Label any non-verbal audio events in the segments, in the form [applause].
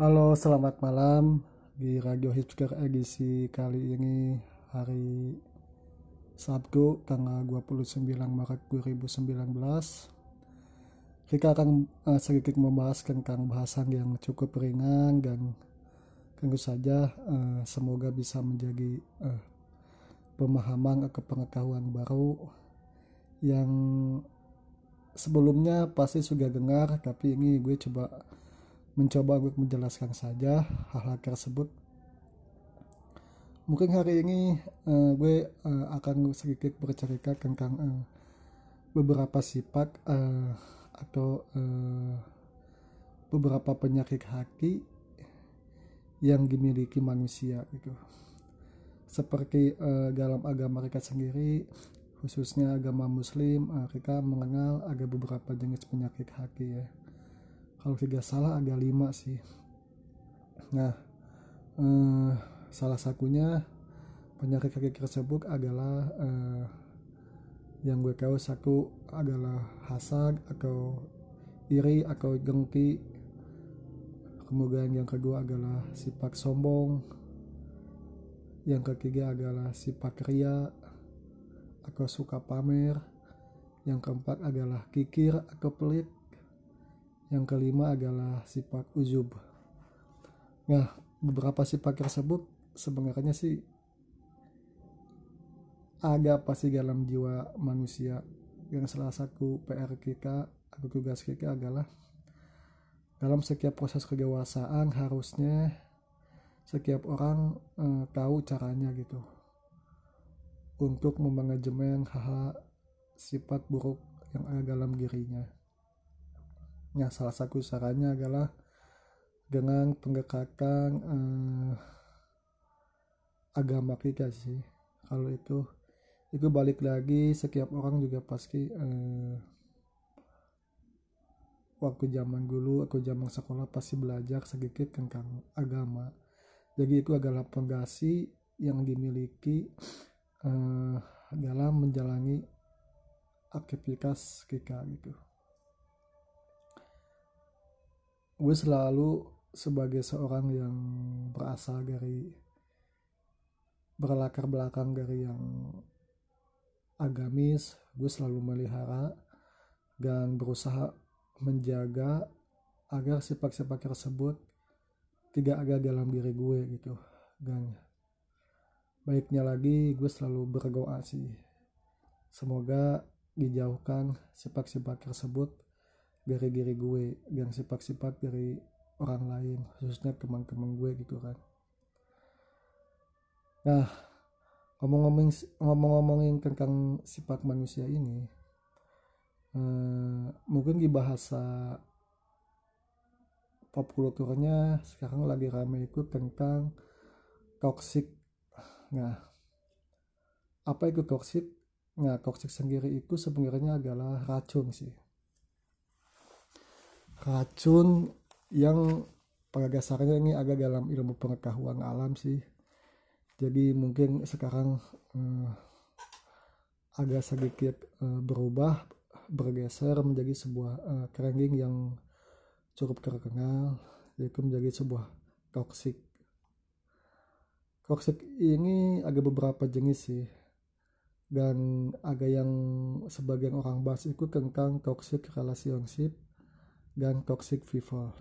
Halo, selamat malam di Radio Hipster edisi kali ini hari Sabtu tanggal 29 Maret 2019. Kita akan uh, sedikit membahas tentang bahasan yang cukup ringan dan tentu saja uh, semoga bisa menjadi uh, pemahaman atau pengetahuan baru yang sebelumnya pasti sudah dengar tapi ini gue coba mencoba untuk menjelaskan saja hal-hal tersebut. Mungkin hari ini uh, gue uh, akan sedikit bercerita tentang uh, beberapa sifat uh, atau uh, beberapa penyakit hati yang dimiliki manusia gitu. Seperti uh, dalam agama mereka sendiri khususnya agama muslim mereka mengenal ada beberapa jenis penyakit hati ya kalau tidak salah ada lima sih. Nah eh, salah satunya penyakit kaki tersebut adalah eh, yang gue tahu satu adalah hasad atau iri atau dengki. Kemudian yang kedua adalah sifat sombong. Yang ketiga adalah sifat ria atau suka pamer. Yang keempat adalah kikir atau pelit yang kelima adalah sifat uzub. Nah, beberapa sifat tersebut sebenarnya sih ada pasti dalam jiwa manusia. Yang salah satu PR kita atau tugas kita adalah dalam setiap proses kedewasaan harusnya setiap orang eh, tahu caranya gitu untuk memanajemen hal-hal sifat buruk yang ada dalam dirinya. Ya, salah satu caranya adalah dengan pendekatan eh, agama kita sih. Kalau itu itu balik lagi setiap orang juga pasti eh, waktu zaman dulu atau zaman sekolah pasti belajar sedikit tentang agama. Jadi itu adalah fondasi yang dimiliki eh, dalam menjalani aktivitas kita gitu. Gue selalu sebagai seorang yang berasal dari berlatar belakang dari yang agamis gue selalu melihara dan berusaha menjaga agar sifat-sifat tersebut tidak ada dalam diri gue gitu. Dan baiknya lagi gue selalu berdoa sih. Semoga dijauhkan sifat-sifat tersebut dari diri gue yang sifat-sifat dari orang lain khususnya teman-teman gue gitu kan. Nah ngomong-ngomong ngomong-ngomongin tentang sifat manusia ini eh, mungkin di bahasa pop kulturnya sekarang lagi rame itu tentang toxic. Nah apa itu toxic? Nah toxic sendiri itu sebenarnya adalah racun sih racun yang pada dasarnya ini agak dalam ilmu pengetahuan alam sih. Jadi mungkin sekarang eh, agak sedikit eh, berubah bergeser menjadi sebuah eh, kerangking yang cukup terkenal yaitu menjadi sebuah toxic. Toxic ini ada beberapa jenis sih. Dan ada yang sebagian orang bahas itu tentang toxic relationship dan toxic people.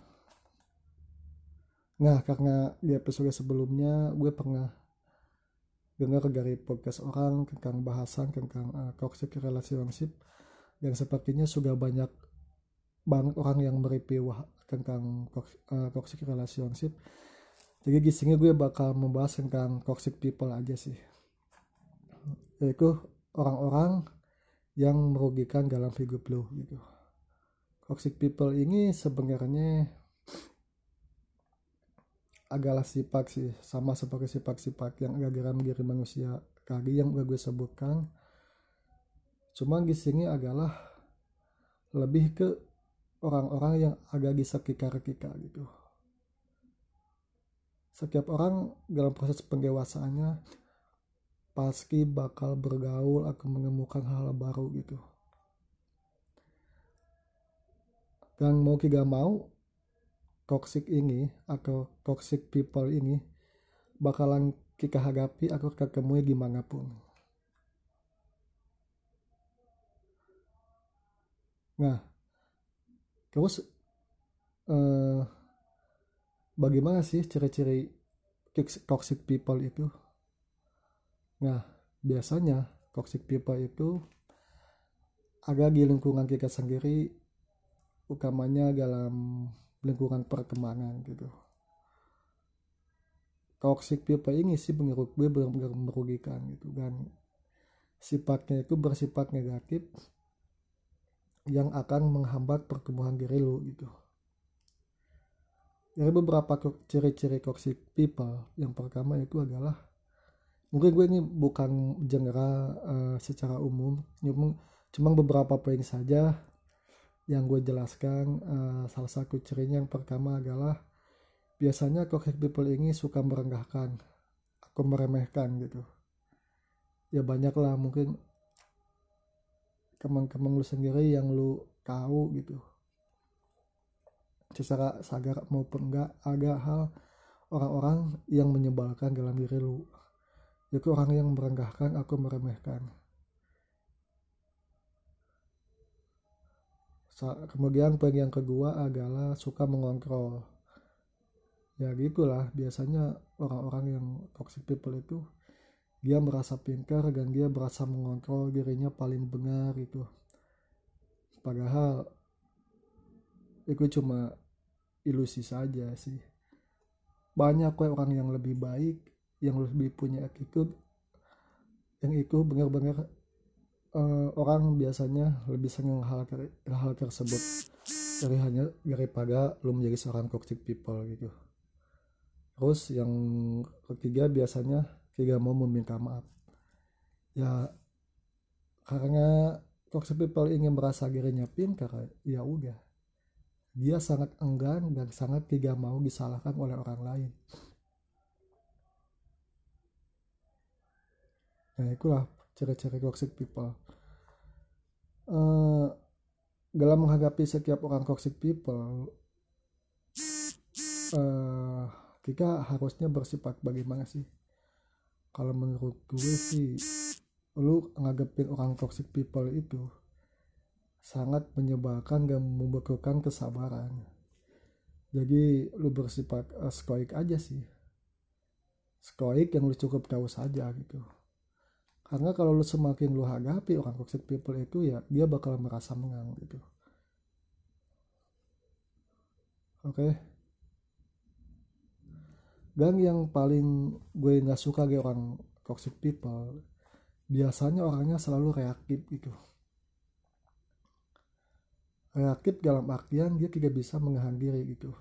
Nah, karena di episode sebelumnya gue pernah dengar dari podcast orang tentang bahasan tentang uh, toxic relationship dan sepertinya sudah banyak banget orang yang mereview tentang uh, toxic relationship. Jadi di sini gue bakal membahas tentang toxic people aja sih. Yaitu orang-orang yang merugikan dalam hidup lo gitu toxic people ini sebenarnya adalah sifat sih sama seperti sifat-sifat yang agak dalam diri manusia tadi yang udah gue sebutkan. Cuma di sini adalah lebih ke orang-orang yang agak di sekitar kita gitu. Setiap orang dalam proses pendewasaannya pasti bakal bergaul atau menemukan -hal baru gitu dan mau tidak mau toxic ini atau toxic people ini bakalan kita hadapi atau ketemu gimana pun nah terus eh, bagaimana sih ciri-ciri toxic people itu? Nah biasanya toxic people itu ada di lingkungan kita sendiri utamanya dalam lingkungan perkembangan gitu. Toxic people ini sih menurut gue benar-benar merugikan gitu. Dan sifatnya itu bersifat negatif yang akan menghambat pertumbuhan diri lu gitu. Dari beberapa ciri-ciri toxic people yang pertama itu adalah mungkin gue ini bukan general uh, secara umum cuma beberapa poin saja yang gue jelaskan uh, salah satu cirinya yang pertama adalah biasanya toxic people ini suka merendahkan atau meremehkan gitu. Ya banyak lah mungkin kemang-kemang lu sendiri yang lu tahu gitu. Secara sadar maupun enggak ada hal orang-orang yang menyebalkan dalam diri lu. Yaitu orang yang merenggahkan atau meremehkan kemudian poin yang kedua adalah suka mengontrol. Ya gitulah. Biasanya orang-orang yang toxic people itu dia merasa pintar dan dia merasa mengontrol dirinya paling benar itu. Padahal itu cuma ilusi saja sih. Banyak kok orang yang lebih baik yang lebih punya attitude yang itu benar-benar uh, orang biasanya lebih senang hal hal tersebut dari hanya daripada lu menjadi seorang toxic people gitu. Terus yang ketiga biasanya tidak mau meminta maaf. Ya karena toxic people ingin merasa dirinya pintar ya udah. Dia sangat enggan dan sangat tidak mau disalahkan oleh orang lain. Nah itulah ciri-ciri toxic people. Uh, dalam menghadapi setiap orang toxic people, uh, kita harusnya bersifat bagaimana sih? Kalau menurut gue sih, lu ngadepin orang toxic people itu sangat menyebalkan dan membutuhkan kesabaran. Jadi lu bersifat uh, stoik aja sih. Stoik yang lu cukup tahu saja gitu. Karena kalau lu semakin lu hadapi orang toxic people itu ya dia bakal merasa mengang gitu. Oke. Okay. Dan yang paling gue nggak suka dari orang toxic people, biasanya orangnya selalu reaktif gitu reaktif dalam artian dia tidak bisa menahan diri gitu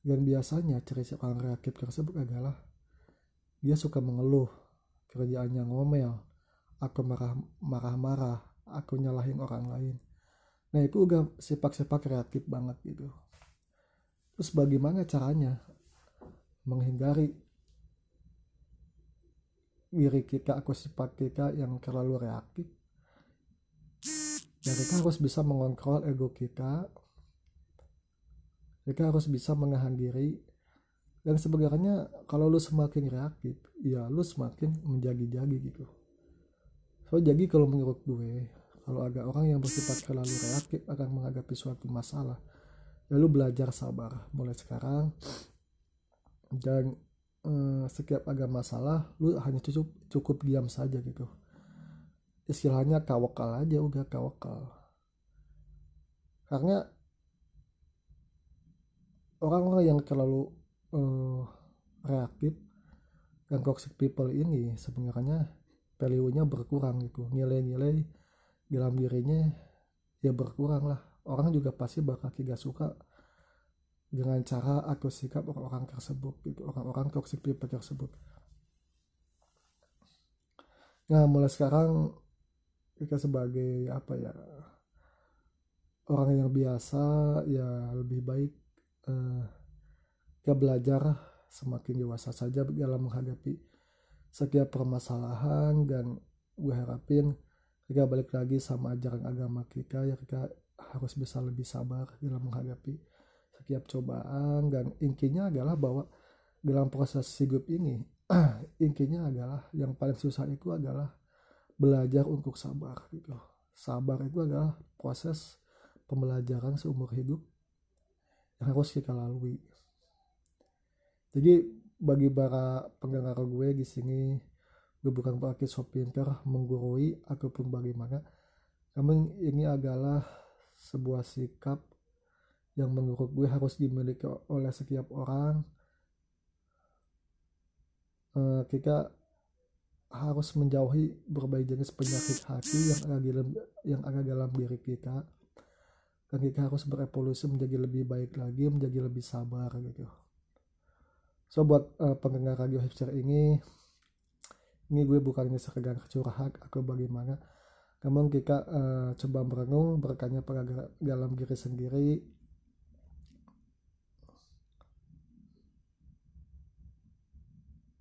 dan biasanya ciri orang reaktif tersebut adalah dia suka mengeluh kerjaannya ngomel. Aku marah marah-marah. Aku nyalahin orang lain. Nah itu udah sifat-sifat reaktif banget gitu. Terus bagaimana caranya menghindari diri kita aku sifat kita yang terlalu reaktif? Ya kita harus bisa mengontrol ego kita. Kita harus bisa menahan diri dan sebenarnya kalau lu semakin reaktif ya lu semakin menjagi-jagi gitu. So jadi kalau menurut gue kalau ada orang yang bersifat terlalu reaktif akan menghadapi suatu masalah ya lu belajar sabar mulai sekarang. Dan eh, setiap ada masalah lu hanya cukup cukup diam saja gitu. Istilahnya tawakal aja udah tawakal. Karena orang-orang yang terlalu uh, reaktif dan toxic people ini sebenarnya value-nya berkurang gitu. Nilai-nilai dalam dirinya ya berkurang lah. Orang juga pasti bakal tidak suka dengan cara atau sikap orang-orang tersebut gitu orang-orang toxic people tersebut. Nah mulai sekarang kita sebagai apa ya orang yang biasa ya lebih baik uh, kita belajar semakin dewasa saja dalam menghadapi setiap permasalahan dan gue harapin kita balik lagi sama ajaran agama kita ya kita harus bisa lebih sabar dalam menghadapi setiap cobaan. Dan intinya adalah bahwa dalam proses hidup ini [clears throat] intinya adalah yang paling susah itu adalah belajar untuk sabar gitu. Sabar itu adalah proses pembelajaran seumur hidup yang harus kita lalui jadi bagi para pendengar gue di sini gue bukan berarti so pinter menggurui ataupun bagaimana. Namun ini adalah sebuah sikap yang menurut gue harus dimiliki oleh setiap orang. Uh, kita harus menjauhi berbagai jenis penyakit hati yang ada dalam, yang ada dalam diri kita. Dan kita harus berevolusi menjadi lebih baik lagi menjadi lebih sabar gitu so buat uh, pendengar radio hipster ini ini gue bukan ini sekedar curhat atau bagaimana. Namun kita uh, coba merenung berkanya pada dalam diri sendiri.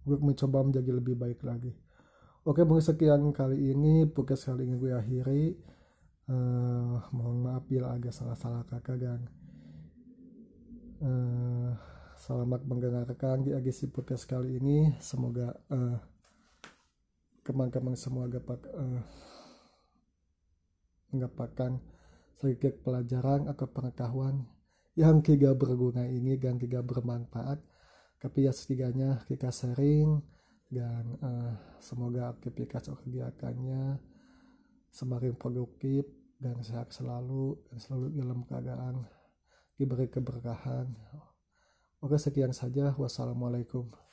Gue mencoba menjadi lebih baik lagi. Oke mungkin sekian kali ini podcast kali ini gue akhiri. Uh, mohon maaf bila agak salah-salah kakak dan uh, selamat mendengarkan di agisi podcast kali ini. Semoga uh, kemang-kemang semua dapat uh, mendapatkan sedikit pelajaran atau pengetahuan yang tidak berguna ini dan tidak bermanfaat. Tapi ya setidaknya kita sharing dan uh, semoga aktivitas kegiatannya semakin produktif dan sehat selalu dan selalu dalam keadaan diberi keberkahan oke sekian saja. Wassalamualaikum